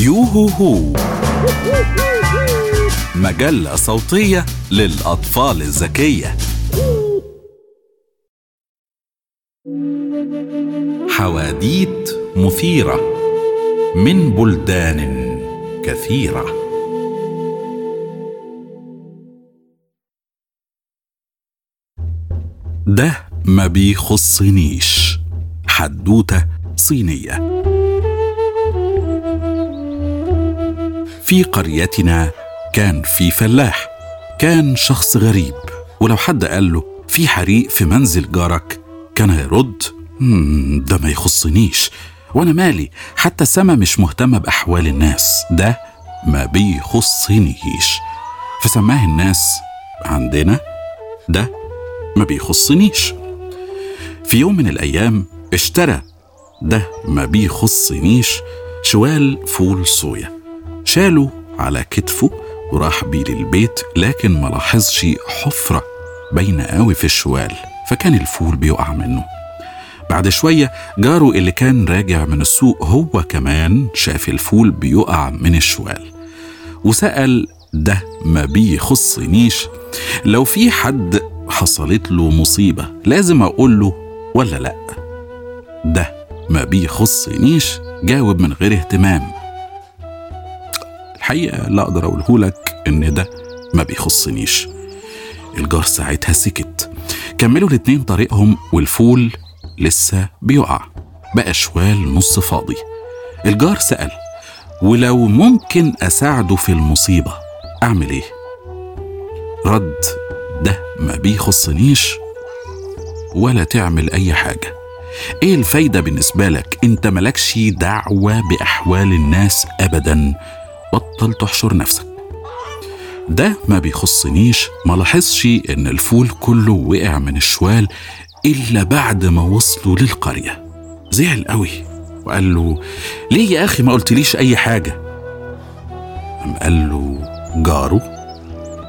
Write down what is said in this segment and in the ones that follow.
يوهو هو مجلة صوتية للأطفال الذكية. حواديت مثيرة من بلدان كثيرة. ده ما بيخصنيش حدوتة صينية. في قريتنا كان في فلاح كان شخص غريب ولو حد قال له في حريق في منزل جارك كان هيرد "مم، ده ما يخصنيش وأنا مالي حتى السما مش مهتمة بأحوال الناس ده ما بيخصنيش. فسماه الناس عندنا ده ما بيخصنيش. في يوم من الأيام اشترى ده ما بيخصنيش شوال فول صويا. شاله على كتفه وراح بيه للبيت لكن ما لاحظش حفرة باينة قوي في الشوال فكان الفول بيقع منه. بعد شوية جاره اللي كان راجع من السوق هو كمان شاف الفول بيقع من الشوال. وسأل ده ما بيخصنيش؟ لو في حد حصلت له مصيبة لازم أقول له ولا لأ؟ ده ما بيخصنيش؟ جاوب من غير اهتمام. الحقيقة لا أقدر أقوله لك إن ده ما بيخصنيش. الجار ساعتها سكت. كملوا الاتنين طريقهم والفول لسه بيقع. بقى شوال نص فاضي. الجار سأل ولو ممكن أساعده في المصيبة أعمل إيه؟ رد ده ما بيخصنيش ولا تعمل أي حاجة. إيه الفايدة بالنسبة لك؟ أنت ملكش دعوة بأحوال الناس أبدا. بطل تحشر نفسك. ده ما بيخصنيش ما لاحظش إن الفول كله وقع من الشوال إلا بعد ما وصلوا للقرية. زعل قوي وقال له ليه يا أخي ما قلتليش أي حاجة؟ قام قال له جاره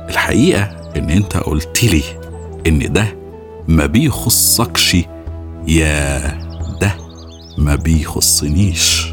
الحقيقة إن أنت قلت لي إن ده ما بيخصكش. يا ده ما بيخصنيش.